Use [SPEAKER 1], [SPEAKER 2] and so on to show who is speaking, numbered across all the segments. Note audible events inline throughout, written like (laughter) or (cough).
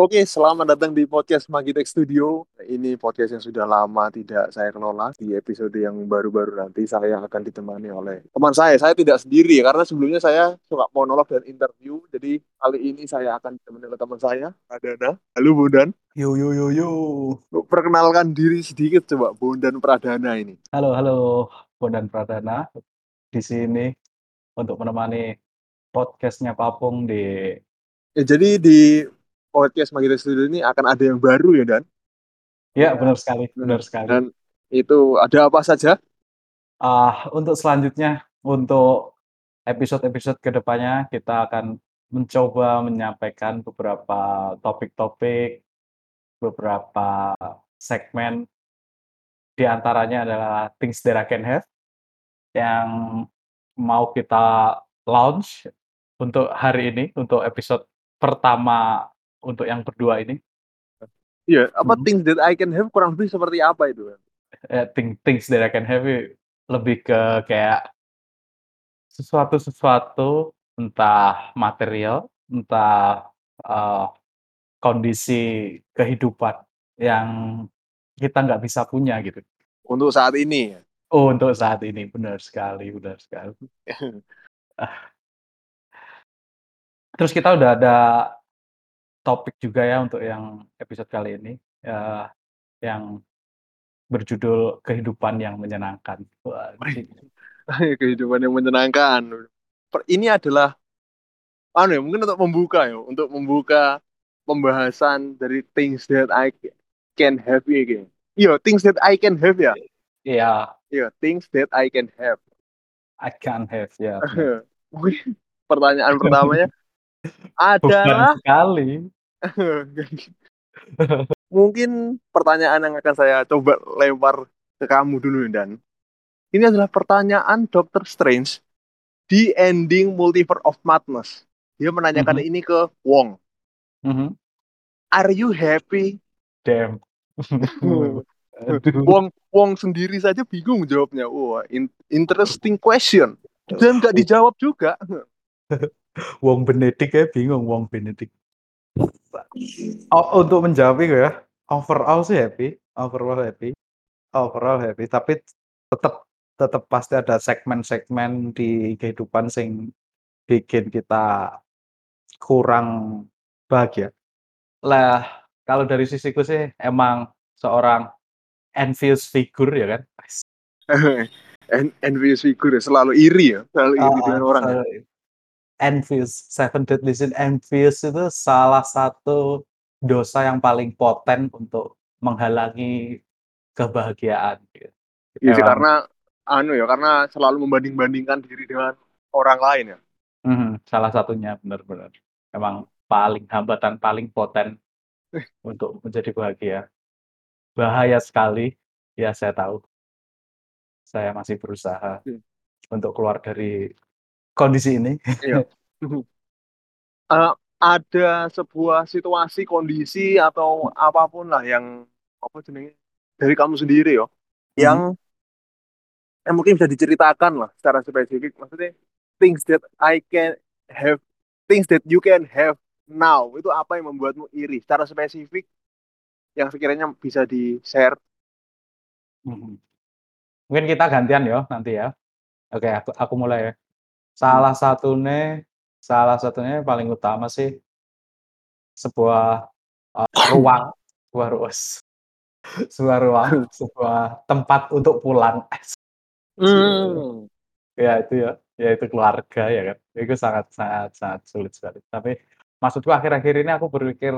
[SPEAKER 1] Oke, selamat datang di podcast Magitek Studio. Ini podcast yang sudah lama tidak saya kelola. Di episode yang baru-baru nanti saya akan ditemani oleh teman saya. Saya tidak sendiri karena sebelumnya saya suka monolog dan interview. Jadi kali ini saya akan ditemani oleh teman saya, Pradana. Halo Bondan.
[SPEAKER 2] Yo yo yo yo.
[SPEAKER 1] Perkenalkan diri sedikit coba Bondan Pradana ini.
[SPEAKER 2] Halo halo Bondan Pradana di sini untuk menemani podcastnya Papung di.
[SPEAKER 1] Ya, jadi di podcast Magita Studio ini akan ada yang baru ya Dan?
[SPEAKER 2] Ya benar sekali, benar sekali.
[SPEAKER 1] Dan itu ada apa saja?
[SPEAKER 2] Uh, untuk selanjutnya, untuk episode-episode ke depannya kita akan mencoba menyampaikan beberapa topik-topik, beberapa segmen. Di antaranya adalah things that I can have yang mau kita launch untuk hari ini, untuk episode pertama untuk yang berdua ini.
[SPEAKER 1] Iya, apa hmm. things that I can have kurang lebih seperti apa itu?
[SPEAKER 2] Eh, thing, things that I can have lebih ke kayak sesuatu-sesuatu entah material, entah uh, kondisi kehidupan yang kita nggak bisa punya gitu.
[SPEAKER 1] Untuk saat ini?
[SPEAKER 2] Oh, untuk saat ini benar sekali, benar sekali. (laughs) Terus kita udah ada topik juga ya untuk yang episode kali ini, uh, yang berjudul kehidupan yang menyenangkan. (laughs)
[SPEAKER 1] kehidupan yang menyenangkan. ini adalah anu ya, mungkin untuk membuka ya, untuk membuka pembahasan dari things that I can have ya, gitu. Iya, things that I can have ya.
[SPEAKER 2] Iya.
[SPEAKER 1] Iya, things that I can have.
[SPEAKER 2] I can have ya. (laughs)
[SPEAKER 1] Pertanyaan (laughs) pertamanya adalah
[SPEAKER 2] sekali. (laughs)
[SPEAKER 1] Mungkin pertanyaan yang akan saya coba lempar ke kamu dulu dan ini adalah pertanyaan Doctor Strange di ending Multiverse of Madness. Dia menanyakan mm -hmm. ini ke Wong.
[SPEAKER 2] Mm -hmm.
[SPEAKER 1] Are you happy?
[SPEAKER 2] Damn. (laughs)
[SPEAKER 1] Wong Wong sendiri saja bingung jawabnya. Wah, in interesting question. Dan nggak dijawab juga. (laughs)
[SPEAKER 2] Wong Benedict ya bingung Wong Benedict. Oh, untuk menjawab itu ya, overall sih happy, overall happy, overall happy. Tapi tetap tetap pasti ada segmen-segmen di kehidupan sing bikin kita kurang bahagia. Lah, kalau dari sisiku sih emang seorang envious figure ya kan. (laughs)
[SPEAKER 1] envious figure ya, selalu iri ya, selalu iri uh, dengan orang. Ya?
[SPEAKER 2] Envious, seven deadly sin envious itu salah satu dosa yang paling poten untuk menghalangi kebahagiaan.
[SPEAKER 1] Gitu. Iya sih, karena anu ya, karena selalu membanding-bandingkan diri dengan orang lain ya.
[SPEAKER 2] Mm, salah satunya benar-benar. Emang paling hambatan paling poten (laughs) untuk menjadi bahagia. Bahaya sekali, ya saya tahu. Saya masih berusaha hmm. untuk keluar dari kondisi ini.
[SPEAKER 1] Iya. uh, (laughs) ada sebuah situasi, kondisi atau apa pun lah yang apa jenenge dari kamu sendiri yo, hmm. yang yang mungkin bisa diceritakan lah secara spesifik. Maksudnya things that I can have, things that you can have now itu apa yang membuatmu iri secara spesifik yang sekiranya bisa di share.
[SPEAKER 2] Hmm. Mungkin kita gantian ya nanti ya. Oke, aku aku mulai ya. Salah satunya salah satunya paling utama sih sebuah, uh, ruang, sebuah ruas sebuah ruang, (laughs) sebuah tempat untuk pulang.
[SPEAKER 1] Hmm.
[SPEAKER 2] Ya itu ya, ya itu keluarga ya kan. Itu sangat sangat sangat sulit sekali. Tapi maksudku akhir-akhir ini aku berpikir,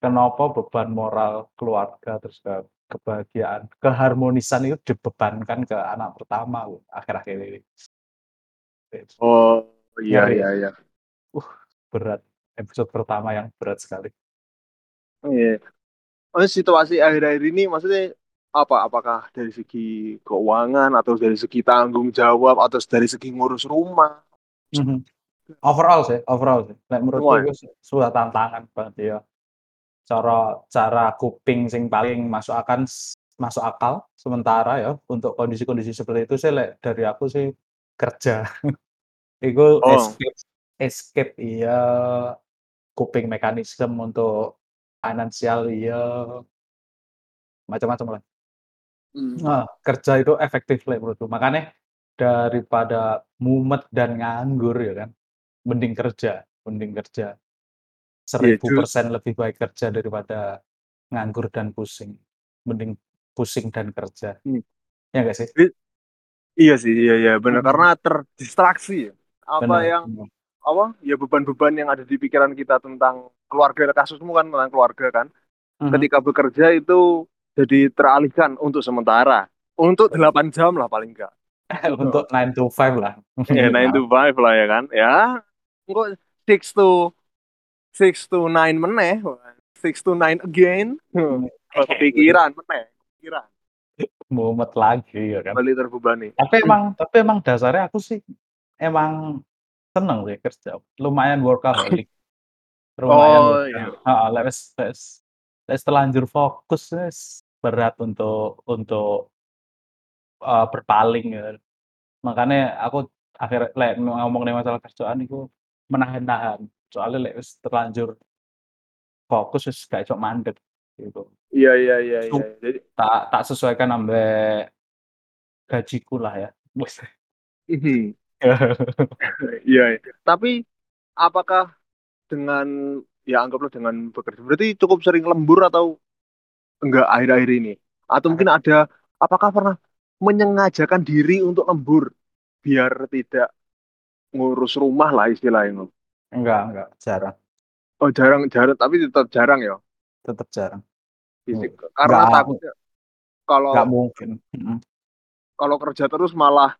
[SPEAKER 2] kenapa beban moral keluarga, terus ke kebahagiaan, keharmonisan itu dibebankan ke anak pertama akhir-akhir ini.
[SPEAKER 1] Oh, iya iya iya.
[SPEAKER 2] Uh, berat. Episode pertama yang berat sekali.
[SPEAKER 1] Iya. Oh, situasi akhir-akhir ini maksudnya apa? Apakah dari segi keuangan atau dari segi tanggung jawab atau dari segi ngurus rumah?
[SPEAKER 2] Mm -hmm. Overall sih, overall sih. Nah, menurutku itu sudah tantangan banget ya. Cara cara kuping sing paling masuk akan masuk akal sementara ya untuk kondisi-kondisi seperti itu sih dari aku sih kerja. (laughs) Itu oh. escape escape iya, coping mekanisme untuk Finansial iya. Macam-macam lah.
[SPEAKER 1] Mmm.
[SPEAKER 2] Heeh, kerja itu efektif lek menurutku, makanya daripada mumet dan nganggur ya kan, mending kerja mending kerja.
[SPEAKER 1] Iya
[SPEAKER 2] seribu
[SPEAKER 1] ju
[SPEAKER 2] persen lebih baik kerja daripada nganggur dan pusing. Mending pusing dan kerja.
[SPEAKER 1] Mmm.
[SPEAKER 2] Ya nggak sih?
[SPEAKER 1] Iya sih, iya iya, bener,
[SPEAKER 2] Mhm.
[SPEAKER 1] karena terdistraksi ya. Apa
[SPEAKER 2] Bener
[SPEAKER 1] yang
[SPEAKER 2] bener.
[SPEAKER 1] apa, ya beban-beban yang ada di pikiran kita tentang keluarga, kasusmu kan tentang keluarga kan,
[SPEAKER 2] Mhm.
[SPEAKER 1] ketika bekerja itu jadi teralihkan untuk sementara, untuk 8 jam lah paling enggak. (laughs)
[SPEAKER 2] Untuk 9 to 5 lah (laughs)
[SPEAKER 1] nine
[SPEAKER 2] minimal.
[SPEAKER 1] to five lah ya kan, ya engko six to six to nine meneh, six to nine again, (laughs) kepikiran meneh, kepikiran.
[SPEAKER 2] Mumet lagi ya kan.
[SPEAKER 1] Kembali terbebani.
[SPEAKER 2] Tapi emang tapi emang dasarnya aku sih emang seneng sih kerja, lumayan workaholic. (laughs) Lumayan
[SPEAKER 1] Oh, iya.
[SPEAKER 2] heeh, lek wis wis wis terlanjur fokus wis berat untuk untuk eee, berpaling ya kan. Makanya aku akhir lek ngomongin masalah kerjaan iku menahan-nahan, soalnya lek wis terlanjur fokus wis gak iso mandek, gitu.
[SPEAKER 1] Iya iya iya iya, jadi
[SPEAKER 2] tak tak sesuaikan ambek gajiku lah ya.
[SPEAKER 1] Mhm. (laughs) Iya iya, tapi apakah dengan ya anggaplah dengan bekerja berarti cukup sering lembur atau enggak akhir-akhir ini? Atau mungkin ada apakah pernah menyengajakan diri untuk lembur biar tidak ngurus rumah lah istilahnya?
[SPEAKER 2] Enggak enggak, jarang.
[SPEAKER 1] Oh jarang jarang, tapi tetap jarang ya?
[SPEAKER 2] Tetep jarang.
[SPEAKER 1] Fisik, karena
[SPEAKER 2] aku
[SPEAKER 1] takutnya kalau
[SPEAKER 2] nggak mungkin,
[SPEAKER 1] kalau kerja terus malah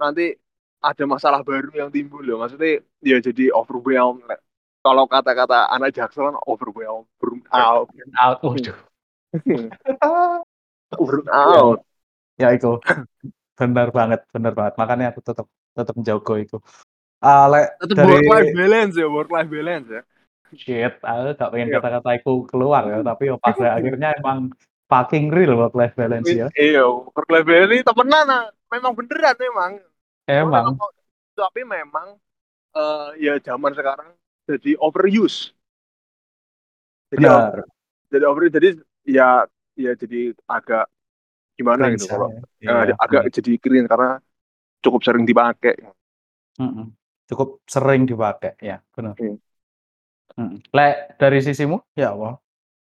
[SPEAKER 1] nanti ada masalah baru yang timbul ya, maksudnya ya jadi overwhelmed lek kalau kata-kata anak Jaksel kan overwhelmed, burn out.
[SPEAKER 2] Burnout, waduh. (laughs)
[SPEAKER 1] Burn
[SPEAKER 2] Iya
[SPEAKER 1] out.
[SPEAKER 2] Ya itu, bener banget bener banget, makanya aku tetep tetep njaga iku. Eee, lek
[SPEAKER 1] Tetep
[SPEAKER 2] dari
[SPEAKER 1] work life balance ya, work life balance ya.
[SPEAKER 2] Shit, aku gak pengen
[SPEAKER 1] Iya.
[SPEAKER 2] kata-kata itu keluar ya, tapi ya pada (laughs) akhirnya emang fucking real work life balance ya.
[SPEAKER 1] iya, work life balance ini temenan ah, memang beneran memang.
[SPEAKER 2] Emang.
[SPEAKER 1] kok tapi memang, eee, ya zaman sekarang jadi overuse. Jadi o
[SPEAKER 2] Bener.
[SPEAKER 1] jadi overuse, jadi ya ya jadi agak gimana
[SPEAKER 2] Cringe
[SPEAKER 1] gitu kalau eee,
[SPEAKER 2] iya
[SPEAKER 1] agak
[SPEAKER 2] bener.
[SPEAKER 1] jadi cringe karena cukup sering dipakai.
[SPEAKER 2] Mhm, cukup sering dipakai, ya bener.
[SPEAKER 1] Mmm.
[SPEAKER 2] Mhm, lek dari sisimu? Ya Allah,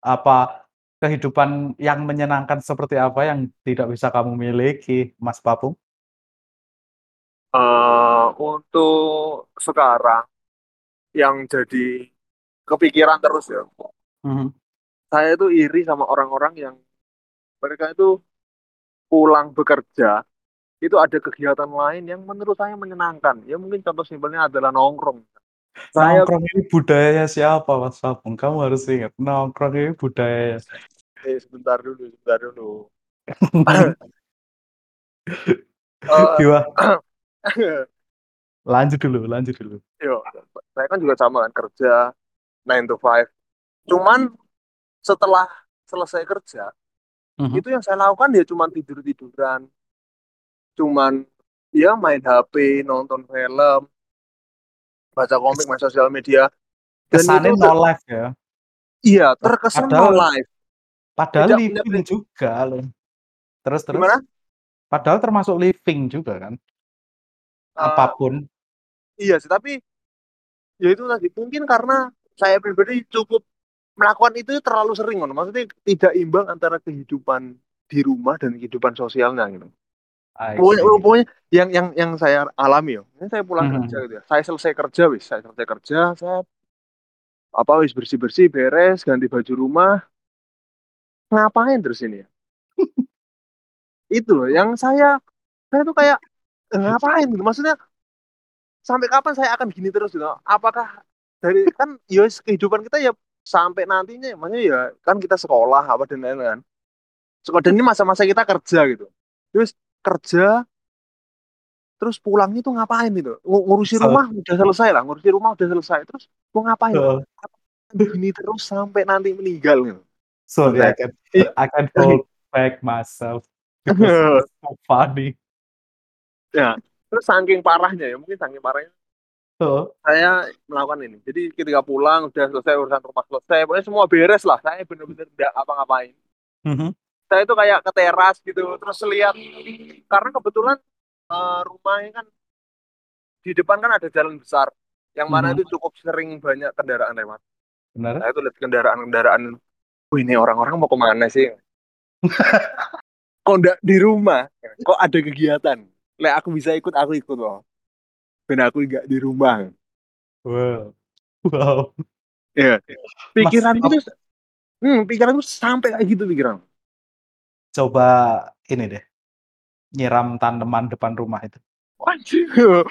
[SPEAKER 2] apa kehidupan yang menyenangkan seperti apa yang tidak bisa kamu miliki, Mas Papung?
[SPEAKER 1] Eee, untuk sekarang yang jadi kepikiran terus ya
[SPEAKER 2] Mhm.
[SPEAKER 1] saya itu iri sama orang-orang yang mereka itu pulang bekerja, itu ada kegiatan lain yang menurut saya menyenangkan. Ya mungkin contoh simpelnya adalah nongkrong. Saya
[SPEAKER 2] Nongkrong ini budayanya siapa, Mas Papung? Kamu harus ingat, nongkrong ini budayanya
[SPEAKER 1] Eh, sebentar dulu sebentar dulu. (laughs) Eee,
[SPEAKER 2] Gimana? (coughs) Lanjut dulu lanjut dulu.
[SPEAKER 1] Yo, saya kan juga sama kan kerja nine to five. Cuman setelah selesai kerja,
[SPEAKER 2] Mhm.
[SPEAKER 1] itu yang saya lakukan ya cuman tidur-tiduran. Cuman ya main HP, nonton film. Baca komik, main sosial media, dan itu
[SPEAKER 2] kesannya
[SPEAKER 1] udah
[SPEAKER 2] no life ya?
[SPEAKER 1] Iya, terkesan no
[SPEAKER 2] padahal
[SPEAKER 1] life.
[SPEAKER 2] padahal
[SPEAKER 1] Tidak punya
[SPEAKER 2] living
[SPEAKER 1] prinsip.
[SPEAKER 2] juga loh. Terus terus?
[SPEAKER 1] Gimana?
[SPEAKER 2] Padahal termasuk living juga kan?
[SPEAKER 1] Eee,
[SPEAKER 2] Apa pun.
[SPEAKER 1] iya sih, tapi ya itu tadi, mungkin karena saya pribadi cukup melakukan itu terlalu sering ngono, maksudnya tidak imbang antara kehidupan di rumah dan kehidupan sosialnya gitu. Pokoknya pokoknya yang yang yang saya alami ya, ini saya pulang kerja
[SPEAKER 2] Mhm.
[SPEAKER 1] gitu ya, saya selesai kerja wis, saya selesai kerja, set apa, wis bersih-bersih, beres, ganti baju rumah ngapain terus ini ya? (laughs) Itu loh yang saya saya tuh kayak, eee, ngapain gitu, maksudnya sampai kapan saya akan gini terus gitu? Apakah dari kan ya kehidupan kita ya sampai nantinya maksudnya ya kan kita sekolah apa dan lain-lain kan. Seko dan ini masa-masa kita kerja gitu. Terus kerja terus pulangnya tuh ngapain gitu? Ngu ngurusi rumah udah selesai lah, ngurusi rumah udah selesai, terus mau ngapain?
[SPEAKER 2] Heeh.
[SPEAKER 1] Gini terus sampai nanti meninggal gitu.
[SPEAKER 2] Sorry, I
[SPEAKER 1] Maksudnya
[SPEAKER 2] can't
[SPEAKER 1] i
[SPEAKER 2] I can't hold back myself because (laughs) it's so funny.
[SPEAKER 1] Ya, terus saking parahnya ya, mungkin saking parahnya
[SPEAKER 2] Heeh.
[SPEAKER 1] Saya melakukan ini. Jadi ketika pulang udah selesai urusan rumah selesai, pokoknya semua beres lah. Saya bener-bener nggak apa-ngapain.
[SPEAKER 2] Mhm.
[SPEAKER 1] Saya itu kayak ke teras gitu, terus lihat karena kebetulan uh, rumahnya kan di depan kan ada jalan besar, yang mana
[SPEAKER 2] Mhm.
[SPEAKER 1] itu cukup sering banyak kendaraan lewat.
[SPEAKER 2] Benar.
[SPEAKER 1] Saya tuh lihat kendaraan-kendaraan, wih ini orang-orang mau ke mana sih? Kok nggak di rumah? Kok ada kegiatan? Lek aku bisa ikut, aku ikut loh. Dan aku nggak di rumah.
[SPEAKER 2] Wow. Wow.
[SPEAKER 1] Ya, pikiran
[SPEAKER 2] Mas,
[SPEAKER 1] itu, hmm, pikiran itu sampai kayak gitu pikiran.
[SPEAKER 2] Coba ini deh, nyiram tanaman depan rumah itu.
[SPEAKER 1] Anjir. (laughs)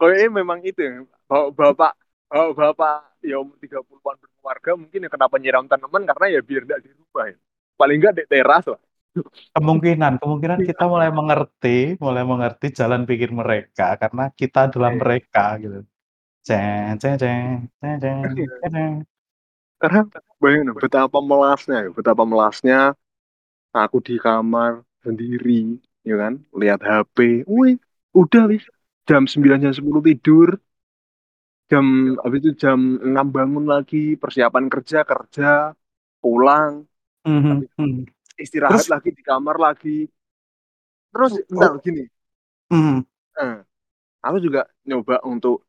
[SPEAKER 1] Kayaknya memang itu ya, bapak bapak bapak, ya umur 30-an berkeluarga mungkin ya kenapa nyiram tanaman karena ya biar tidak di rumah ya. Paling enggak di teras lah.
[SPEAKER 2] Kemungkinan kemungkinan kita mulai mengerti mulai mengerti jalan pikir mereka karena kita adalah
[SPEAKER 1] Iya.
[SPEAKER 2] mereka gitu. Ceng ceng ceng ceng ceng ceng ceng.
[SPEAKER 1] Karena bayangin betapa melasnya ya, betapa melasnya aku di kamar sendiri, ya kan, lihat HP. Wih, udah wis jam 9 jam 10 tidur. Jam habis itu jam 6 bangun lagi, persiapan kerja, kerja, pulang, habis
[SPEAKER 2] mhm.
[SPEAKER 1] istirahat
[SPEAKER 2] Terus
[SPEAKER 1] lagi di kamar lagi. Terus bentar
[SPEAKER 2] Oh.
[SPEAKER 1] gini,
[SPEAKER 2] Mhm.
[SPEAKER 1] eh, aku juga nyoba untuk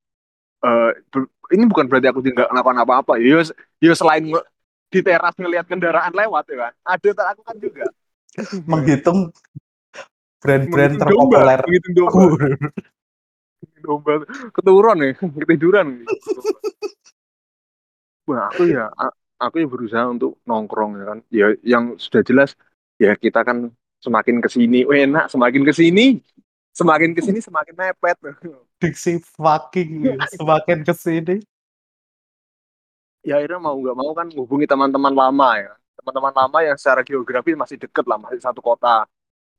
[SPEAKER 1] eh, ber- ini bukan berarti aku tidak ngelakuin apa-apa. Ya, ya selain di teras ngelihat kendaraan lewat ya kan, ada tak aku kan juga.
[SPEAKER 2] Menghitung brand-brand terpopuler.
[SPEAKER 1] menghitung domba, domba, keturun ya, ketiduran. Wah, aku ya, aku ya berusaha untuk nongkrong ya kan. Ya, yang sudah jelas ya kita kan semakin ke sini, enak, semakin ke sini, semakin ke sini semakin mepet. (laughs)
[SPEAKER 2] Diksi fucking (laughs) semakin ke sini.
[SPEAKER 1] Ya akhirnya mau nggak mau kan hubungi teman-teman lama ya, teman-teman lama yang secara geografi masih deket lah, masih satu kota.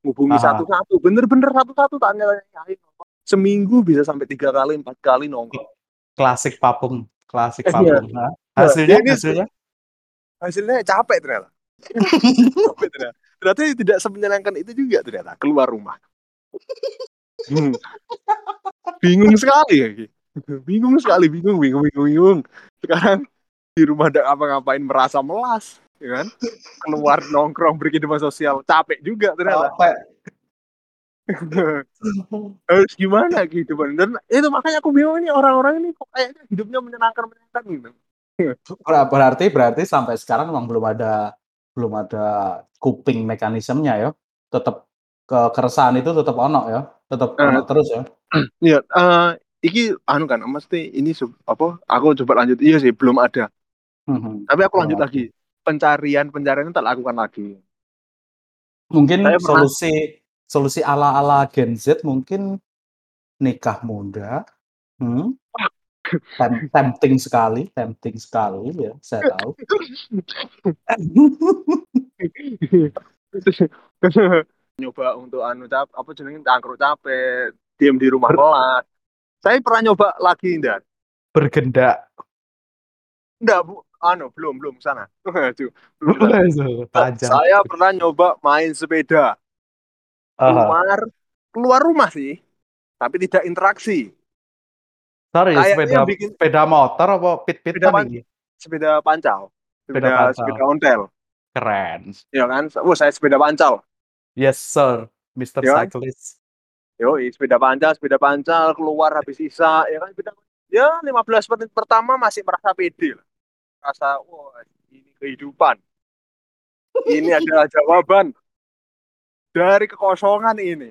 [SPEAKER 1] Hubungi satu-satu, bener-bener satu-satu tanya-tanya. "Ayo, Seminggu bisa sampai tiga kali, empat kali nongkrong.
[SPEAKER 2] Klasik papung, klasik
[SPEAKER 1] Eh,
[SPEAKER 2] papung. Nah, hasilnya
[SPEAKER 1] ini-
[SPEAKER 2] hasilnya
[SPEAKER 1] Hasilnya capek ternyata. (laughs) capek ternyata. Ternyata tidak semenyenangkan itu juga ternyata keluar rumah. Hmm. Bingung sekali ya. Bingung sekali, bingung, bingung, bingung, bingung. Sekarang di rumah tidak apa-ngapain merasa melas, ya kan? Keluar nongkrong berkehidupan sosial, capek juga ternyata.
[SPEAKER 2] capek. (laughs)
[SPEAKER 1] Harus gimana kehidupan? Dan itu makanya aku bingung ini orang-orang ini kok kayaknya hidupnya menyenangkan menyenangkan gitu.
[SPEAKER 2] Ber- Berarti berarti sampai sekarang memang belum ada belum ada coping mekanismenya ya. Tetap ke keresahan itu tetap ono ya. Tetap
[SPEAKER 1] Eh.
[SPEAKER 2] ono terus ya. (clears throat)
[SPEAKER 1] Iya, eh iki anu kan, mesti ini sub- apa? Aku coba lanjut. Iya sih, belum ada.
[SPEAKER 2] Mhm.
[SPEAKER 1] Tapi aku lanjut
[SPEAKER 2] Belum
[SPEAKER 1] lagi. Pencarian pencarian itu tak lakukan lagi.
[SPEAKER 2] Mungkin
[SPEAKER 1] Saya pernah-
[SPEAKER 2] solusi solusi ala-ala Gen Z mungkin nikah muda. Hmm. (laughs) Tem- tempting sekali, tempting sekali ya, saya tahu. (laughs) (laughs)
[SPEAKER 1] nyoba untuk anu cap apa jenenge tangkrut capek, diem di rumah kelas. Saya pernah nyoba lagi ndak?
[SPEAKER 2] Bergendak.
[SPEAKER 1] Enggak, Bu. Anu, belum, belum sana. (laughs) Belum. Saya pernah nyoba main sepeda. Keluar keluar rumah sih, tapi tidak interaksi.
[SPEAKER 2] Sorry,
[SPEAKER 1] Kayaknya
[SPEAKER 2] sepeda
[SPEAKER 1] bikin-
[SPEAKER 2] sepeda motor apa
[SPEAKER 1] Sepeda
[SPEAKER 2] pit-pitan
[SPEAKER 1] pan-? Sepeda pancal.
[SPEAKER 2] Sepeda
[SPEAKER 1] Sepeda
[SPEAKER 2] pancal.
[SPEAKER 1] sepeda ontel.
[SPEAKER 2] Keren.
[SPEAKER 1] Ya kan? Wah, saya sepeda pancal.
[SPEAKER 2] Yes, sir. Mr.
[SPEAKER 1] Ya.
[SPEAKER 2] Cyclist.
[SPEAKER 1] Yo, sepeda pancal, sepeda pancal keluar habis sisa, ya kan? Sepeda, ya 15 menit pertama masih merasa pede lah. Merasa, wah, ini kehidupan. Ini (laughs) adalah jawaban dari kekosongan ini.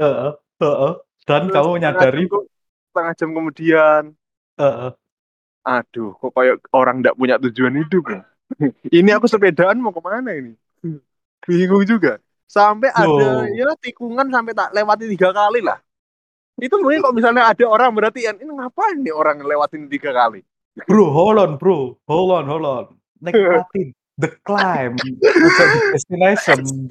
[SPEAKER 2] Heeh, heeh. Dan
[SPEAKER 1] Terus
[SPEAKER 2] kamu
[SPEAKER 1] setengah
[SPEAKER 2] menyadari
[SPEAKER 1] jam ke- setengah jam kemudian,
[SPEAKER 2] heeh.
[SPEAKER 1] aduh, kok kayak orang nggak punya tujuan hidup ya? (laughs) ini aku sepedaan mau ke mana ini? (laughs) Bingung juga. Sampai ada
[SPEAKER 2] Oh.
[SPEAKER 1] ya tikungan sampai tak lewati tiga kali lah. Itu mungkin kalau misalnya ada orang berarti ini ngapain nih orang lewatin tiga kali?
[SPEAKER 2] Bro, hold on, bro. Hold on, hold on. Nikmatin (laughs) the climb. Di destination.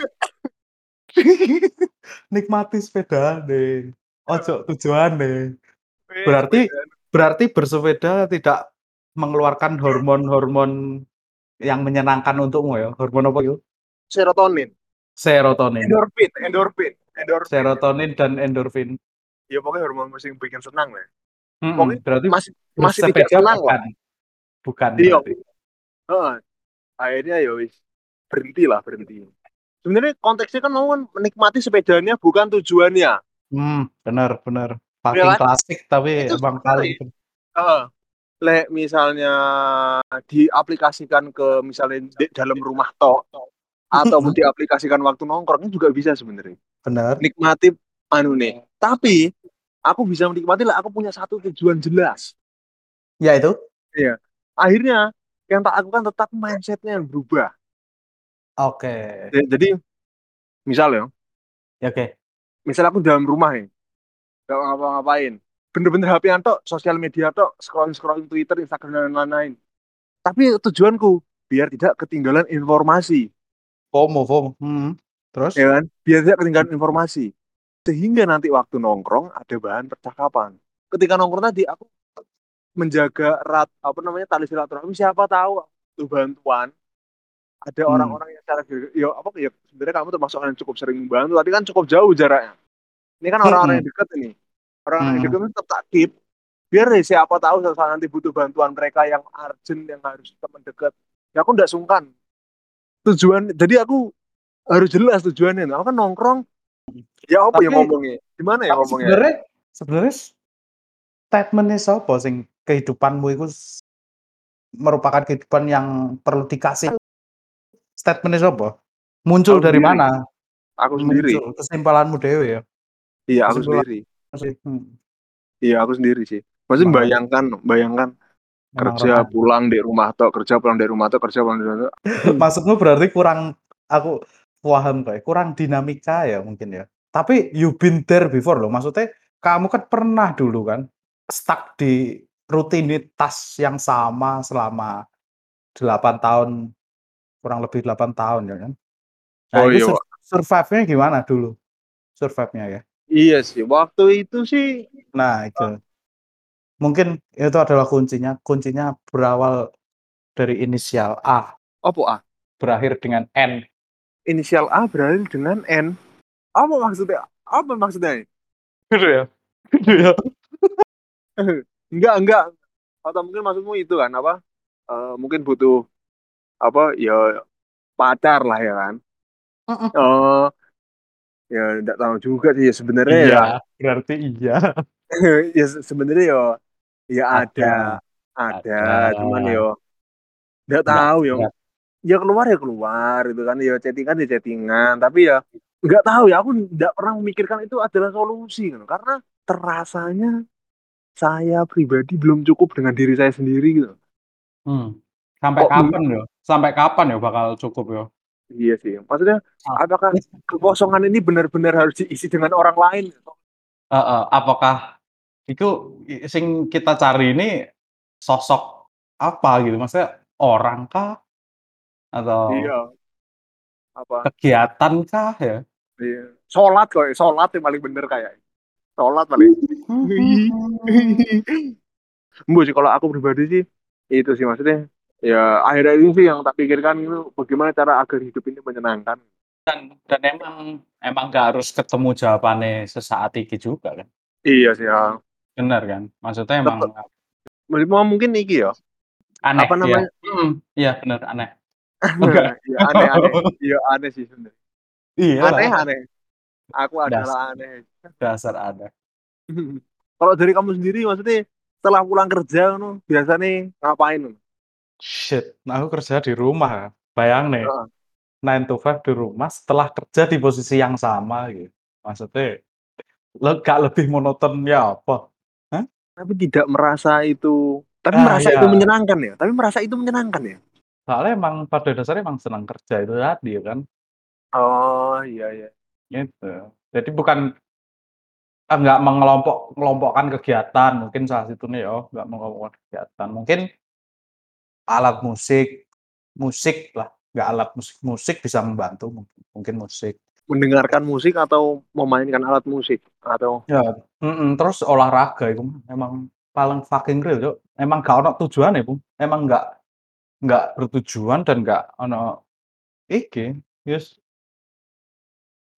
[SPEAKER 2] (laughs) Nikmati sepeda deh. Ojo tujuan deh. Berarti berarti bersepeda tidak mengeluarkan hormon-hormon yang menyenangkan untukmu ya. Hormon apa itu?
[SPEAKER 1] serotonin,
[SPEAKER 2] Serotonin.
[SPEAKER 1] endorfin, endorfin, endorfin.
[SPEAKER 2] Serotonin dan endorfin.
[SPEAKER 1] Ya pokoknya hormon sing bikin senang lah. Pokoknya
[SPEAKER 2] Mhm, berarti
[SPEAKER 1] masih masih tidak senang lah.
[SPEAKER 2] bukan? Bukan
[SPEAKER 1] Iya. Heeh. Akhirnya ya wis berhenti lah, berhenti. Sebenarnya konteksnya kan mau kan menikmati sepedanya bukan tujuannya.
[SPEAKER 2] Mmm, bener bener.
[SPEAKER 1] Ya
[SPEAKER 2] Saking
[SPEAKER 1] kan?
[SPEAKER 2] klasik tapi
[SPEAKER 1] Itu
[SPEAKER 2] emang
[SPEAKER 1] sekali.
[SPEAKER 2] paling
[SPEAKER 1] Heeh. Lek misalnya diaplikasikan ke misalnya di dalam rumah tok, ataupun (laughs)
[SPEAKER 2] Mhm.
[SPEAKER 1] diaplikasikan waktu nongkrong juga bisa sebenarnya.
[SPEAKER 2] Bener.
[SPEAKER 1] Nikmati anu nih, tapi aku bisa menikmati lah aku punya satu tujuan jelas.
[SPEAKER 2] Yaitu?
[SPEAKER 1] Iya. Akhirnya yang tak lakukan tetap mindset-nya yang berubah.
[SPEAKER 2] Oke.
[SPEAKER 1] Ja jadi misal ya
[SPEAKER 2] Ya, oke.
[SPEAKER 1] misal aku dalam rumah nih, nggak ngapa-ngapain, bener-bener HP-an tok, sosial media tok, scrolling-scrolling Twitter, Instagram, dan lain-lain. Tapi tujuanku biar tidak ketinggalan informasi.
[SPEAKER 2] FOMO FOMO, mhm, terus?
[SPEAKER 1] Ya kan? Biar tidak ketinggalan informasi. Sehingga nanti waktu nongkrong ada bahan percakapan. Ketika nongkrong tadi aku menjaga erat apa namanya tali silaturahmi siapa tahu butuh bantuan ada
[SPEAKER 2] Mmm.
[SPEAKER 1] orang-orang yang secara ya apa ya sebenarnya kamu termasuk orang yang cukup sering membantu tapi kan cukup jauh jaraknya ini kan orang-orang
[SPEAKER 2] Mhm.
[SPEAKER 1] yang dekat ini orang-orang yang
[SPEAKER 2] Mhm.
[SPEAKER 1] dekat itu tetap tak keep biar deh siapa tahu saat nanti butuh bantuan mereka yang urgent yang harus tetap mendekat ya aku nggak sungkan tujuan jadi aku harus jelas tujuannya nah, aku kan nongkrong ya apa
[SPEAKER 2] Tapi
[SPEAKER 1] yang ngomongnya gimana ya ngomongnya
[SPEAKER 2] sebenarnya sebenarnya statement-nya sapa sing kehidupanmu itu merupakan kehidupan yang perlu dikasih statement-nya sapa? Muncul
[SPEAKER 1] Aku
[SPEAKER 2] dari
[SPEAKER 1] sendiri.
[SPEAKER 2] mana?
[SPEAKER 1] aku sendiri
[SPEAKER 2] Muncul kesimpulanmu dewe ya?
[SPEAKER 1] iya aku sendiri
[SPEAKER 2] sih, mhm.
[SPEAKER 1] iya aku sendiri sih maksudnya bayangkan bayangkan kerja pulang di rumah tok kerja pulang dari rumah tok kerja pulang (laughs) dari rumah tok
[SPEAKER 2] Maksudmu berarti kurang aku paham kayak kurang dinamika ya mungkin ya. Tapi you been there before loh, maksudnya kamu kan pernah dulu kan stuck di rutinitas yang sama selama 8 tahun, kurang lebih 8 tahun ya kan? Nah
[SPEAKER 1] oh
[SPEAKER 2] itu
[SPEAKER 1] iya
[SPEAKER 2] sur survive-nya gimana dulu? Survive-nya ya?
[SPEAKER 1] iya sih waktu itu sih
[SPEAKER 2] Nah itu. Mungkin itu adalah kuncinya, kuncinya berawal dari inisial A,
[SPEAKER 1] apa ah
[SPEAKER 2] berakhir dengan N.
[SPEAKER 1] inisial A berakhir dengan N. Apa maksudnya? Apa maksudnya?
[SPEAKER 2] Gitu ya? Gitu ya? (laughs)
[SPEAKER 1] enggak enggak. Atau mungkin maksudmu itu kan apa? Eh, mungkin butuh apa ya pacar lah ya kan?
[SPEAKER 2] Mhm.
[SPEAKER 1] oh. Ya enggak tahu juga sih ya sebenarnya ya.
[SPEAKER 2] Iya, berarti iya. (laughs)
[SPEAKER 1] ya se- sebenarnya ya ya ada.
[SPEAKER 2] Ada,
[SPEAKER 1] ada cuman ya enggak
[SPEAKER 2] Nggak
[SPEAKER 1] tahu ya
[SPEAKER 2] nggak.
[SPEAKER 1] Ya keluar ya keluar itu kan ya chattingan ya chattingan. Tapi ya nggak tahu ya aku nggak pernah memikirkan itu adalah solusi kan karena terasanya saya pribadi belum cukup dengan diri saya sendiri gitu.
[SPEAKER 2] Mmm, sampai
[SPEAKER 1] kok
[SPEAKER 2] kapan ya? Sampai kapan ya bakal cukup ya?
[SPEAKER 1] iya sih. Maksudnya
[SPEAKER 2] Ah.
[SPEAKER 1] apakah kekosongan ini benar-benar harus diisi dengan orang lain?
[SPEAKER 2] Heeh, apakah itu sing kita cari ini sosok apa gitu? Maksudnya orang kah? Atau
[SPEAKER 1] iya apa
[SPEAKER 2] kegiatan kah ya?
[SPEAKER 1] iya. sholat kok sholat yang paling bener kayak sholat paling (laughs) Mbak sih kalau aku pribadi sih itu sih maksudnya ya akhirnya ini sih yang tak pikirkan itu bagaimana cara agar hidup ini menyenangkan
[SPEAKER 2] Dan dan emang emang nggak harus ketemu jawabannya sesaat iki juga kan?
[SPEAKER 1] iya sih ya
[SPEAKER 2] Bener kan? Maksudnya emang
[SPEAKER 1] mungkin iki ya
[SPEAKER 2] aneh
[SPEAKER 1] apa
[SPEAKER 2] ya?
[SPEAKER 1] namanya
[SPEAKER 2] Mhm, iya bener aneh. (laughs) Enggak?
[SPEAKER 1] iya aneh aneh iya aneh sih sebenarnya
[SPEAKER 2] Iyalah,
[SPEAKER 1] aneh aneh aku
[SPEAKER 2] das
[SPEAKER 1] adalah aneh
[SPEAKER 2] dasar aneh. (laughs)
[SPEAKER 1] kalau dari kamu sendiri maksudnya setelah pulang kerja nu biasanya ngapain nu
[SPEAKER 2] Shit, nah aku kerja di rumah, bayang nih,
[SPEAKER 1] Heeh.
[SPEAKER 2] 9 to 5 di rumah setelah kerja di posisi yang sama gitu. Maksudnya, le gak lebih monoton ya apa?
[SPEAKER 1] Tapi tidak merasa itu tapi
[SPEAKER 2] Nah
[SPEAKER 1] merasa itu
[SPEAKER 2] iya,
[SPEAKER 1] menyenangkan ya tapi merasa itu menyenangkan ya
[SPEAKER 2] soalnya emang pada dasarnya emang senang kerja itu tadi ya kan,
[SPEAKER 1] oh iya iya
[SPEAKER 2] gitu. Jadi bukan ah, nggak mengelompok ngelompokkan kegiatan, mungkin salah satunya ya, nggak mengelompokkan kegiatan. Mungkin alat musik, musik lah, nggak alat musik, musik bisa membantu mungkin musik.
[SPEAKER 1] Mendengarkan musik atau memainkan alat musik atau
[SPEAKER 2] Ya, mhm, terus olahraga itu emang paling fucking real, Cuk. Emang gak ono tujuane, Bung. Emang nggak nggak bertujuan dan nggak ono iki, yes,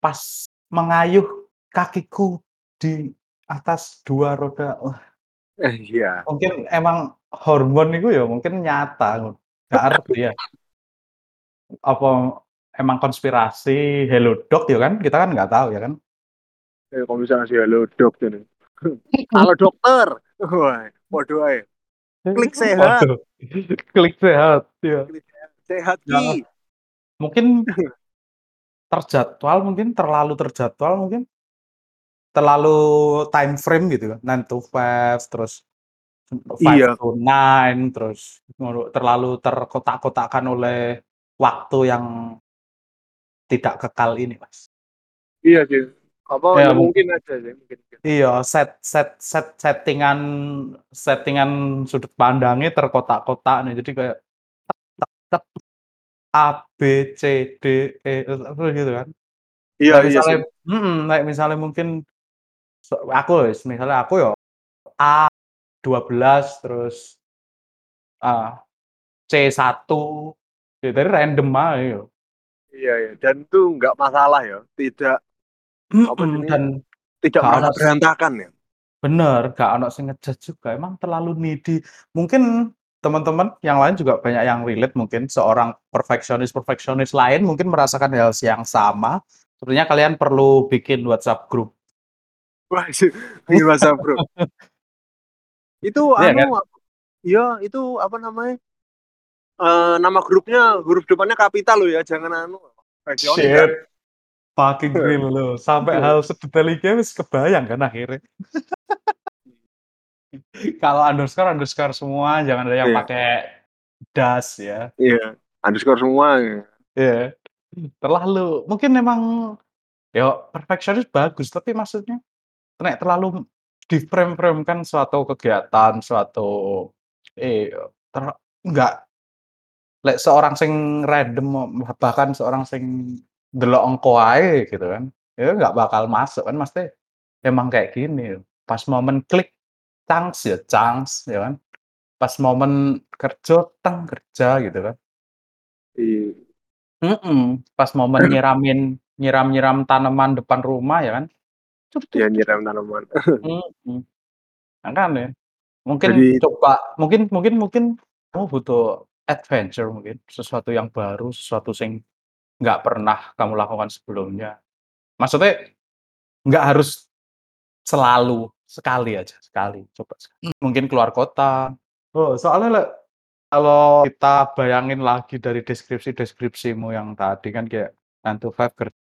[SPEAKER 2] pas mengayuh kakiku di atas 2 roda, wah.
[SPEAKER 1] Eh, iya.
[SPEAKER 2] Mungkin emang hormon itu ya mungkin nyata, nggak ngerti ya. Apa emang konspirasi halodoc ya kan, kita kan nggak tahu ya kan.
[SPEAKER 1] Eh, kalau bisa ngasih halodoc ini. (laughs) Halo dokter. Waduh ae. Klik (laughs) sehat.
[SPEAKER 2] Klik sehat, ya.
[SPEAKER 1] Klik sehat. Sehat
[SPEAKER 2] Ya.
[SPEAKER 1] Ki.
[SPEAKER 2] Mungkin (laughs) terjadwal mungkin, terlalu terjadwal mungkin. Terlalu time frame gitu kan, 9 to 5, terus 5
[SPEAKER 1] Iya.
[SPEAKER 2] to 9, terus terlalu terkotak-kotakkan oleh waktu yang tidak kekal ini, Mas.
[SPEAKER 1] Iya sih. Apa
[SPEAKER 2] Ya,
[SPEAKER 1] ya
[SPEAKER 2] mung
[SPEAKER 1] mungkin aja sih, mungkin.
[SPEAKER 2] Iya, set set set setting-an setting-an sudut pandangnya terkotak-kotak nih, jadi kayak A, B, C, D, E, apa gitu kan.
[SPEAKER 1] Iya iya
[SPEAKER 2] misalnya
[SPEAKER 1] sih.
[SPEAKER 2] mhm, kayak misalnya mungkin aku wis misalnya aku ya A 12 terus eee, C1 ya tadi random yo.
[SPEAKER 1] Iya iya, dan itu nggak masalah ya, tidak
[SPEAKER 2] Mhm,
[SPEAKER 1] jenenge,
[SPEAKER 2] dan
[SPEAKER 1] tidak merasa berantakan ya.
[SPEAKER 2] bener, gak ono sing juga, emang terlalu needy. Mungkin teman-teman yang lain juga banyak yang relate mungkin, seorang perfeksionis-perfeksionis lain mungkin merasakan hal yang sama, sebenarnya kalian perlu bikin WhatsApp group.
[SPEAKER 1] Wah, (laughs) bikin WhatsApp group. (laughs) Itu
[SPEAKER 2] kan?
[SPEAKER 1] anu, iya itu apa namanya, eee, nama grupnya huruf depannya kapital loh ya, jangan anu, perfeksionis kan.
[SPEAKER 2] Shit, fucking real loh, sampai hal sedetail iki wis kebayang kan akhirnya. (laughs) Kalau underscore, underscore semua, jangan ada yang
[SPEAKER 1] Iya.
[SPEAKER 2] pakai das ya.
[SPEAKER 1] Iya, underscore semua ya.
[SPEAKER 2] Iya, terlalu mungkin memang ya perfeksionis bagus, tapi maksudnya nek terlalu di-frame-frame-kan suatu kegiatan, suatu eh, ter enggak lek seorang sing random, bahkan seorang sing delok engko ae gitu kan, ya nggak bakal masuk kan, maksudnya emang kayak gini, pas momen klik, cangs ya cangs, ya kan. Pas momen kerja, teng kerja gitu kan.
[SPEAKER 1] Iya.
[SPEAKER 2] Mhm, pas momen (clears throat) nyiramin nyiram-nyiram tanaman depan rumah ya kan, cuk.
[SPEAKER 1] nyiram tanaman. (laughs)
[SPEAKER 2] Mhm. Makanya, mungkin
[SPEAKER 1] Jadi
[SPEAKER 2] coba mungkin mungkin mungkin kamu butuh adventure mungkin, sesuatu yang baru, sesuatu sing nggak pernah kamu lakukan sebelumnya. Maksudnya nggak harus selalu, sekali aja, sekali, coba sekali. Mungkin keluar kota. Oh, soalnya lek kalau kita bayangin lagi dari deskripsi-deskripsimu yang tadi kan kayak 9 to 5 kerja,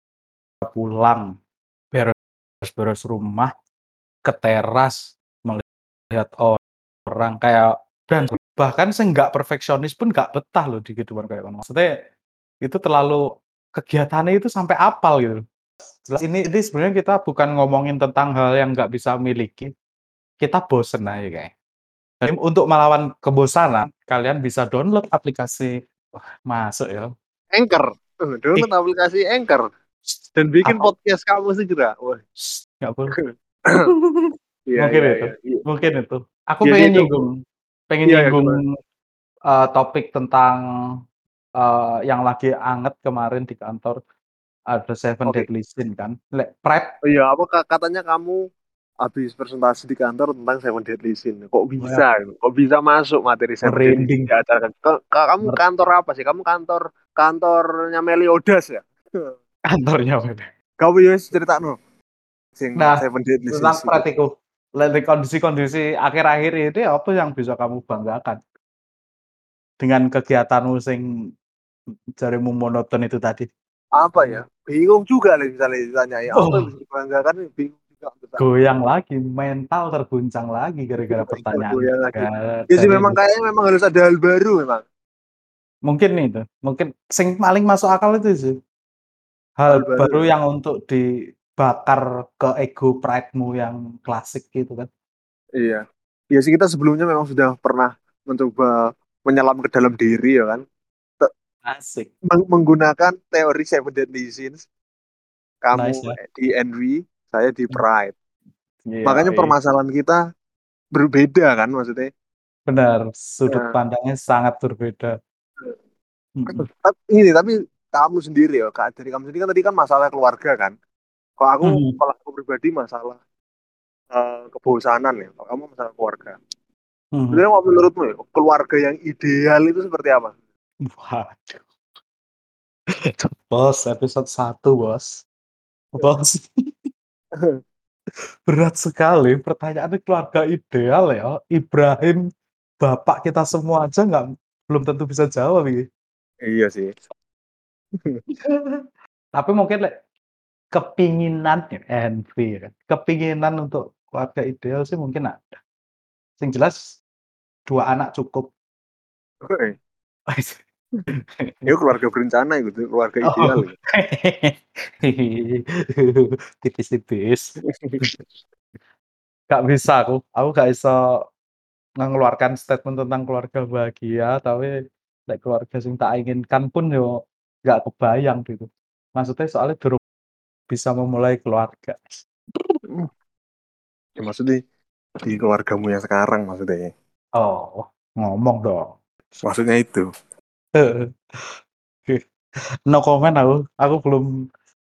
[SPEAKER 2] pulang, beres-beres rumah, ke teras, melihat orang kayak dan bahkan sing nggak perfeksionis pun nggak betah loh di kehidupan kayak ngono. Maksudnya itu terlalu kegiatannya itu sampai apal gitu. Jelas ini ini sebenarnya kita bukan ngomongin tentang hal yang nggak bisa miliki, kita bosen aja kayaknya. Jadi untuk melawan kebosanan, kalian bisa download aplikasi wah masuk ya.
[SPEAKER 1] Anchor, eh, download aplikasi Anchor dan bikin
[SPEAKER 2] Apa?
[SPEAKER 1] podcast kamu juga. Wah.
[SPEAKER 2] Nggak boleh. (coughs)
[SPEAKER 1] Iya
[SPEAKER 2] Mungkin
[SPEAKER 1] iya
[SPEAKER 2] itu
[SPEAKER 1] iya iya.
[SPEAKER 2] mungkin itu. Aku
[SPEAKER 1] Jadi
[SPEAKER 2] pengen nyinggung pengen
[SPEAKER 1] Iya iya,
[SPEAKER 2] nyinggung,
[SPEAKER 1] gimana?
[SPEAKER 2] eee, topik tentang, eee, yang lagi anget kemarin di kantor, ada Seven
[SPEAKER 1] Oke.
[SPEAKER 2] Deadly Sin kan, lek Pride
[SPEAKER 1] Oh iya, apa ka katanya kamu habis presentasi di kantor tentang Seven Deadly Sin. Kok
[SPEAKER 2] Wah.
[SPEAKER 1] bisa? Kok bisa masuk materi Seven Deadly Sin
[SPEAKER 2] Merinding.
[SPEAKER 1] ke kamu
[SPEAKER 2] Mer
[SPEAKER 1] kantor apa sih? Kamu kantor kantornya Meliodas ya?
[SPEAKER 2] Kantornya?
[SPEAKER 1] Kamu ya wis critakno sing
[SPEAKER 2] Nah,
[SPEAKER 1] Seven Deadly Sins
[SPEAKER 2] tentang
[SPEAKER 1] itu.
[SPEAKER 2] Iku, di kondisi-kondisi akhir-akhir ini apa yang bisa kamu banggakan? Dengan kegiatanmu sing jarimu monoton itu tadi?
[SPEAKER 1] Apa ya? Bingung juga nih misalnya ditanyai, apa yang
[SPEAKER 2] Oh.
[SPEAKER 1] bisa dibanggakan nih bingung juga.
[SPEAKER 2] Goyang lagi, mental terguncang lagi gara-gara pertanyaan
[SPEAKER 1] Goyang lagi.
[SPEAKER 2] ga
[SPEAKER 1] Ya sih memang kayaknya memang harus ada hal baru memang.
[SPEAKER 2] Mungkin itu, mungkin sing paling masuk akal itu sih.
[SPEAKER 1] Hal
[SPEAKER 2] Hal
[SPEAKER 1] baru
[SPEAKER 2] baru
[SPEAKER 1] ya.
[SPEAKER 2] yang untuk dibakar ke ego pride-mu yang klasik gitu kan.
[SPEAKER 1] Iya. Ya sih kita sebelumnya memang sudah pernah mencoba menyelam ke dalam diri ya kan. Te
[SPEAKER 2] Asik.
[SPEAKER 1] meng menggunakan teori Seven Deadly Sins.
[SPEAKER 2] Nice
[SPEAKER 1] Kamu
[SPEAKER 2] ya.
[SPEAKER 1] di envy, saya di
[SPEAKER 2] Mmm.
[SPEAKER 1] pride.
[SPEAKER 2] Iya,
[SPEAKER 1] Makanya
[SPEAKER 2] iya.
[SPEAKER 1] permasalahan kita berbeda kan maksudnya.
[SPEAKER 2] Benar, sudut
[SPEAKER 1] Nah.
[SPEAKER 2] pandangnya sangat berbeda. Mhm.
[SPEAKER 1] Tap ini tapi kamu sendiri ya, Kak, dari kamu sendiri kan tadi kan masalah keluarga kan. Kalau aku
[SPEAKER 2] Mhm.
[SPEAKER 1] kalau aku pribadi masalah uh, kebosanan ya, kalau kamu masalah keluarga.
[SPEAKER 2] Hmm.
[SPEAKER 1] Sebenarnya kalau menurutmu ya, keluarga yang ideal itu seperti apa?
[SPEAKER 2] Waduh. (laughs) Bos, episode 1, Bos. Bos. (laughs) Berat sekali pertanyaannya keluarga ideal ya. Ibrahim, bapak kita semua aja nggak belum tentu bisa jawab ini.
[SPEAKER 1] Iya sih. (laughs)
[SPEAKER 2] Tapi mungkin kepinginan envy ya. Kepinginan untuk keluarga ideal sih mungkin ada. Yang jelas dua anak cukup.
[SPEAKER 1] Oke. (laughs) Itu keluarga berencana gitu, keluarga
[SPEAKER 2] Oh.
[SPEAKER 1] ideal. ya. (laughs)
[SPEAKER 2] Tipis-tipis. Gak bisa aku, aku gak bisa mengeluarkan statement tentang keluarga bahagia, tapi like keluarga yang tak inginkan pun yo gak kebayang gitu. Maksudnya soalnya baru bisa memulai keluarga.
[SPEAKER 1] Ya, maksudnya di keluargamu yang sekarang maksudnya.
[SPEAKER 2] Oh, ngomong dong.
[SPEAKER 1] Maksudnya itu. (laughs)
[SPEAKER 2] no comment aku, aku belum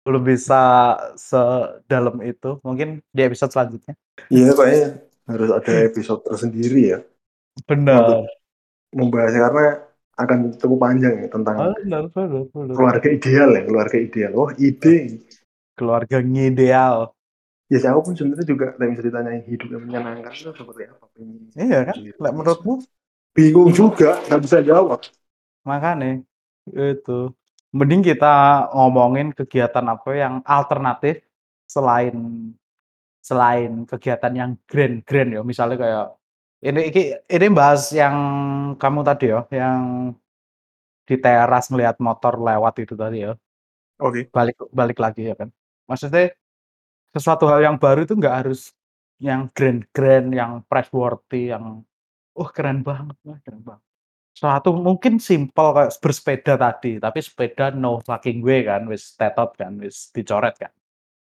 [SPEAKER 2] belum bisa sedalam itu. Mungkin di episode selanjutnya.
[SPEAKER 1] Iya kayaknya harus ada episode tersendiri ya
[SPEAKER 2] Benar.
[SPEAKER 1] membahasnya karena akan cukup panjang ya tentang
[SPEAKER 2] Benar, benar, benar.
[SPEAKER 1] keluarga ideal ya keluarga ideal. Oh ide.
[SPEAKER 2] Keluarga ngideal.
[SPEAKER 1] Ya sih, aku pun sebenarnya juga tidak bisa ditanyai hidup yang menyenangkan itu seperti apa. Pengen
[SPEAKER 2] Iya kan?
[SPEAKER 1] sendiri.
[SPEAKER 2] Lek menurutmu
[SPEAKER 1] Bingung juga, nggak bisa jawab.
[SPEAKER 2] makanya itu mending kita ngomongin kegiatan apa yang alternatif selain selain kegiatan yang grand-grand ya misalnya kayak ini ini, ini bahas yang kamu tadi ya yang di teras melihat motor lewat itu tadi ya
[SPEAKER 1] Oke.
[SPEAKER 2] balik balik lagi ya kan maksudnya sesuatu hal yang baru itu nggak harus yang grand-grand yang praiseworthy yang oh keren banget wah keren banget suatu mungkin simpel kayak bersepeda tadi tapi sepeda no fucking way kan wis tetot kan wis dicoret kan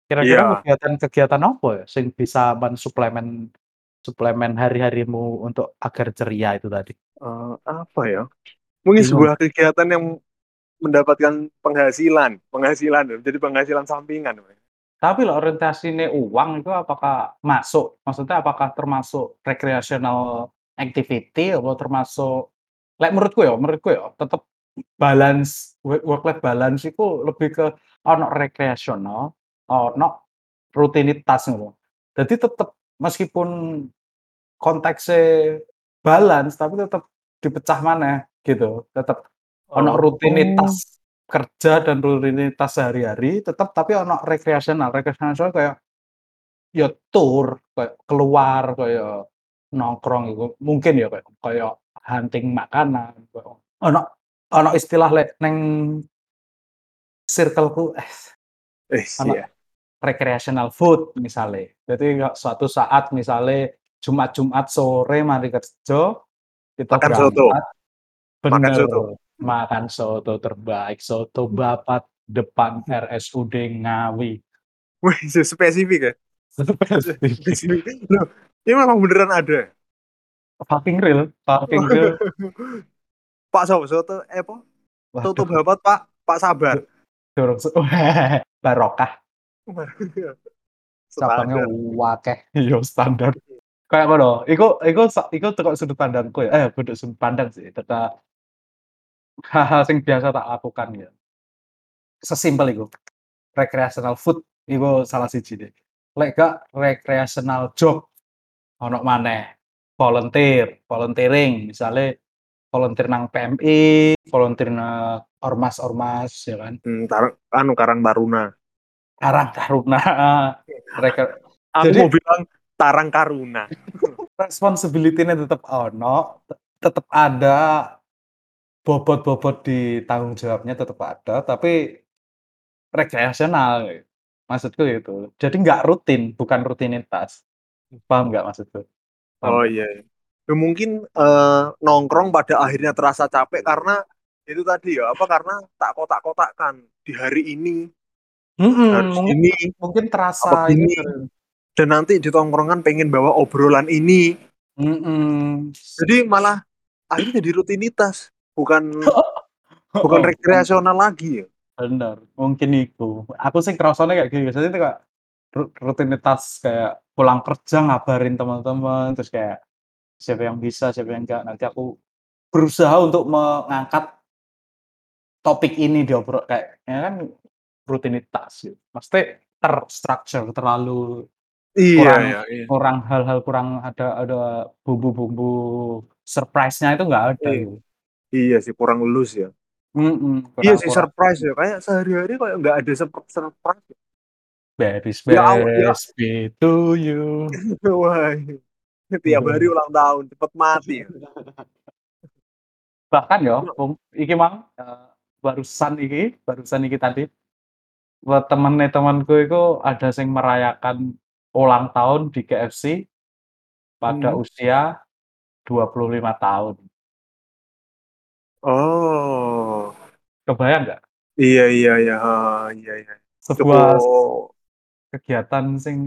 [SPEAKER 2] kira-kira
[SPEAKER 1] Iya.
[SPEAKER 2] kegiatan-kegiatan apa ya sing bisa mensuplemen suplemen hari-harimu untuk agar ceria itu tadi
[SPEAKER 1] Eh, apa ya? Mungkin
[SPEAKER 2] Bingung.
[SPEAKER 1] sebuah kegiatan yang mendapatkan penghasilan, penghasilan, jadi penghasilan sampingan.
[SPEAKER 2] Tapi lo orientasinya uang itu apakah masuk? Maksudnya apakah termasuk recreational activity atau termasuk like menurutku ya, menurutku ya tetap balance work life balance itu lebih ke ono recreational, ono rutinitas gitu. Jadi tetap meskipun konteksnya balance tapi tetap dipecah mana gitu. Tetap ono
[SPEAKER 1] Oh.
[SPEAKER 2] rutinitas kerja dan rutinitas sehari-hari tetap tapi ono rekreasional rekreasional kayak ya tour kayak keluar kayak nongkrong gitu mungkin ya kayak kayak hunting makanan kayak ono ono istilah lek neng circleku eh
[SPEAKER 1] Eh,
[SPEAKER 2] Anak.
[SPEAKER 1] iya.
[SPEAKER 2] recreational food misalnya jadi nggak suatu saat misalnya Jumat-Jumat sore mari kerja kita
[SPEAKER 1] Makan soto.
[SPEAKER 2] berangkat
[SPEAKER 1] Makan
[SPEAKER 2] bener
[SPEAKER 1] soto.
[SPEAKER 2] Makan soto terbaik soto bapat depan RSUD Ngawi
[SPEAKER 1] Wih, spesifik ya. Spesifik. (laughs) Loh, ini memang beneran ada.
[SPEAKER 2] fucking real fucking real (laughs)
[SPEAKER 1] Pak Soto, soto, eh apa? Soto babat Pak, Pak Sabar.
[SPEAKER 2] dorong (laughs) barokah cabangnya wakeh yo standar kayak apa iku iku iku tekok sudut pandangku ya eh sudut pandang sih tetap hal-hal yang biasa tak lakukan ya sesimpel itu recreational food itu salah siji deh lek gak recreational job ono maneh volunteer volunteering misalnya volunteer nang PMI volunteer nang ormas-ormas ya kan
[SPEAKER 1] Hmm, tar- anu Karang Taruna.
[SPEAKER 2] Karang Taruna
[SPEAKER 1] Aku
[SPEAKER 2] Jadi-
[SPEAKER 1] mau bilang Tarang Karuna. (laughs)
[SPEAKER 2] responsibility-nya tetap ono, te- tetap ada bobot-bobot di tanggung jawabnya tetap ada, tapi rekreasional. Maksudku itu. Jadi nggak rutin, bukan rutinitas. Paham nggak maksudku? Paham
[SPEAKER 1] Oh iya. iya. Ya, mungkin eh, nongkrong pada akhirnya terasa capek karena itu tadi ya apa karena tak kotak-kotakkan di hari ini
[SPEAKER 2] Mm-mm,
[SPEAKER 1] harus
[SPEAKER 2] mungkin,
[SPEAKER 1] ini
[SPEAKER 2] mungkin terasa ini.
[SPEAKER 1] gini. dan nanti di tongkrongan pengen bawa obrolan ini
[SPEAKER 2] Mm-mm.
[SPEAKER 1] jadi malah akhirnya jadi rutinitas bukan (laughs) bukan
[SPEAKER 2] Oh,
[SPEAKER 1] rekreasional lagi ya
[SPEAKER 2] bener, mungkin itu. Aku sih kerasanya kayak gitu. Biasanya itu kayak ru rutinitas kayak pulang kerja ngabarin teman-teman, terus kayak siapa yang bisa, siapa yang enggak, nanti aku berusaha untuk mengangkat topik ini diobrol kayak ya kan rutinitas gitu. Maksudnya ter-structure, terlalu
[SPEAKER 1] Iya
[SPEAKER 2] kurang
[SPEAKER 1] iya iya.
[SPEAKER 2] kurang hal-hal kurang ada ada bumbu-bumbu surprise-nya itu nggak ada
[SPEAKER 1] Iya.
[SPEAKER 2] gitu.
[SPEAKER 1] Iya sih, kurang loose ya.
[SPEAKER 2] Mhm,
[SPEAKER 1] Iya
[SPEAKER 2] kurang
[SPEAKER 1] sih
[SPEAKER 2] kurang
[SPEAKER 1] surprise ya, kayak sehari-hari kayak nggak ada surp surprise ya.
[SPEAKER 2] Beris
[SPEAKER 1] Ya ya
[SPEAKER 2] me to you. (laughs)
[SPEAKER 1] Wah, tiap hari ulang tahun, cepet mati ya.
[SPEAKER 2] Bahkan yo,
[SPEAKER 1] Yo
[SPEAKER 2] wong iki mang, eee, barusan iki barusan iki tadi, buat temene temenku iku ada sing merayakan ulang tahun di KFC pada
[SPEAKER 1] Mhm.
[SPEAKER 2] usia 25 tahun.
[SPEAKER 1] Oh.
[SPEAKER 2] Kebayang nggak?
[SPEAKER 1] Iya iya iya, heeh, iya iya.
[SPEAKER 2] Sebuah
[SPEAKER 1] Cukup
[SPEAKER 2] kegiatan sing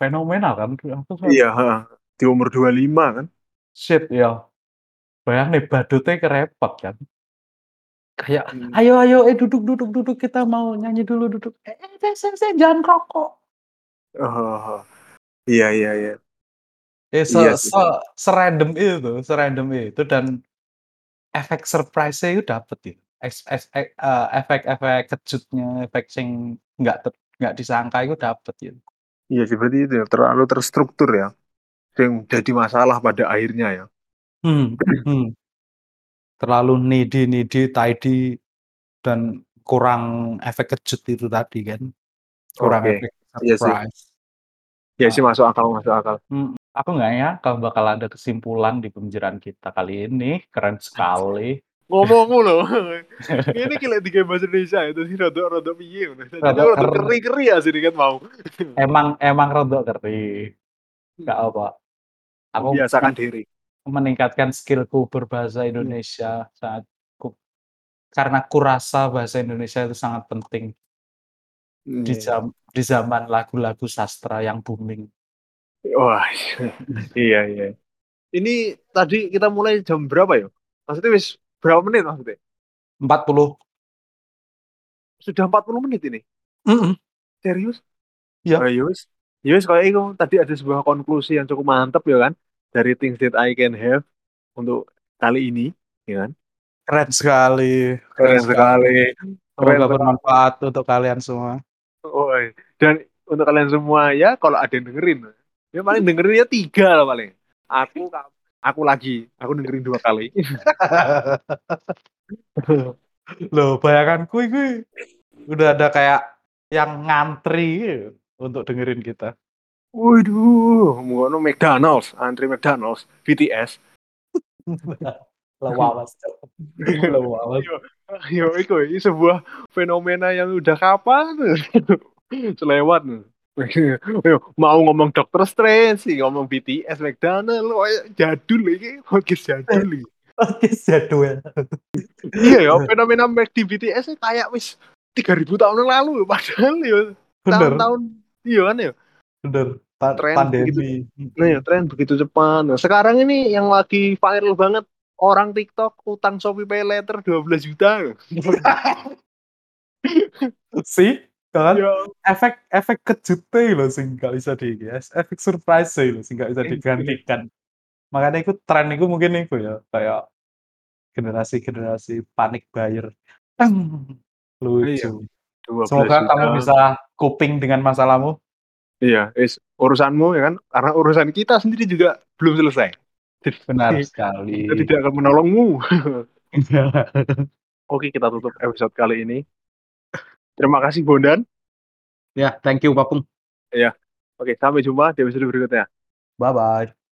[SPEAKER 2] fenomenal kan, aku
[SPEAKER 1] Iya, heeh, di umur 25 kan.
[SPEAKER 2] Shit ya, bayang nih badutnya kerepot kan. Kayak,
[SPEAKER 1] Mhm.
[SPEAKER 2] "Ayo ayo, eh duduk duduk duduk, kita mau nyanyi dulu duduk." "Eh eh, seng seng seng, jangan ngerokok."
[SPEAKER 1] Oh. Iya iya iya.
[SPEAKER 2] Eh, se
[SPEAKER 1] Iya
[SPEAKER 2] se serandom itu serandom itu dan efek surprise-nya itu dapet gitu. Efek-efek kejutnya, efek sing nggak nggak disangka itu dapet gitu.
[SPEAKER 1] Iya sih, berarti itu ya, terlalu terstruktur ya, yang jadi masalah pada akhirnya ya.
[SPEAKER 2] Hmm hmm. Terlalu needy needy, tidy, dan kurang efek kejut itu tadi kan, kurang
[SPEAKER 1] Oke,
[SPEAKER 2] efek
[SPEAKER 1] iya sih.
[SPEAKER 2] surprise.
[SPEAKER 1] Iya sih,
[SPEAKER 2] Heeh.
[SPEAKER 1] masuk akal masuk akal.
[SPEAKER 2] Mhm, aku nggak nyangka bakal ada kesimpulan di pembicaraan kita kali ini, keren sekali.
[SPEAKER 1] Ngomongmu lho, (laughs) ngene iki lek digawe bahasa Indonesia itu sih rada-rada piye ngono,
[SPEAKER 2] Rada
[SPEAKER 1] rada
[SPEAKER 2] ker
[SPEAKER 1] keri-keri asine ket mau.
[SPEAKER 2] Emang emang rada keri. Nggak
[SPEAKER 1] Mhm.
[SPEAKER 2] apa. Aku
[SPEAKER 1] Membiasakan
[SPEAKER 2] men
[SPEAKER 1] diri.
[SPEAKER 2] meningkatkan skill-ku berbahasa
[SPEAKER 1] Mmm.
[SPEAKER 2] Indonesia saat ku karena kurasa bahasa Indonesia itu sangat penting.
[SPEAKER 1] Mmm,
[SPEAKER 2] Di
[SPEAKER 1] iya.
[SPEAKER 2] jam di zaman lagu-lagu sastra yang booming.
[SPEAKER 1] Wah, iya iya. Ini tadi kita mulai jam berapa ya? Maksudnya wis berapa menit maksudnya?
[SPEAKER 2] 40.
[SPEAKER 1] Sudah 40 menit ini?
[SPEAKER 2] Mhm.
[SPEAKER 1] Serius?
[SPEAKER 2] Iya.
[SPEAKER 1] Oh ya wis, wis kayak iku, tadi ada sebuah konklusi yang cukup mantap ya kan, dari Things That I Can Have untuk kali ini, ya kan.
[SPEAKER 2] Keren sekali keren
[SPEAKER 1] Keren
[SPEAKER 2] sekali.
[SPEAKER 1] keren
[SPEAKER 2] Semoga bermanfaat untuk kalian semua.
[SPEAKER 1] Woi, dan untuk kalian semua ya kalau ada yang dengerin, ya paling dengerinnya 3 lah paling. Aku aku lagi, aku dengerin 2 kali. (laughs)
[SPEAKER 2] Loh, bayanganku iki udah ada kayak yang ngantri untuk dengerin kita.
[SPEAKER 1] Waduh, ngono McDonald's, antri McDonald's, BTS.
[SPEAKER 2] Lawas (laughs) Cok, lawas.
[SPEAKER 1] Yo yo iku iki sebuah fenomena yang udah kapan (laughs) selewat. Yo (laughs) mau ngomong Doctor Strange, ngomong BTS, McDonald, koyo jadul iki, podcast jadul (laughs) iki.
[SPEAKER 2] Podcast jadul. (laughs)
[SPEAKER 1] Iya ya, fenomena McD BTS ini kayak wis 3000 tahun yang lalu padahal ya tahun-tahun iya kan ya.
[SPEAKER 2] Bener, pa
[SPEAKER 1] Tren begitu
[SPEAKER 2] pandemi.
[SPEAKER 1] nah ya tren begitu cepat. Nah, sekarang ini yang lagi viral banget orang TikTok utang Shopee Paylater 12 juta.
[SPEAKER 2] Sih, kan
[SPEAKER 1] Ya.
[SPEAKER 2] efek efek kejutnya lho sing gak bisa di iki, efek surprise lho sing gak bisa
[SPEAKER 1] Iya.
[SPEAKER 2] digantikan. Makanya iku tren iku mungkin iku ya, kayak generasi-generasi panic buyer.
[SPEAKER 1] Iya,
[SPEAKER 2] Lucu.
[SPEAKER 1] 12
[SPEAKER 2] Semoga kamu bisa coping dengan masalahmu.
[SPEAKER 1] Iya, wis urusanmu ya kan, karena urusan kita sendiri juga belum selesai.
[SPEAKER 2] Benar
[SPEAKER 1] kita
[SPEAKER 2] sekali.
[SPEAKER 1] tidak akan menolongmu. (laughs) Oke, kita tutup episode kali ini. Terima kasih Bondan.
[SPEAKER 2] Ya, thank you Papung.
[SPEAKER 1] Iya. Oke, sampai jumpa di episode berikutnya.
[SPEAKER 2] Bye-bye.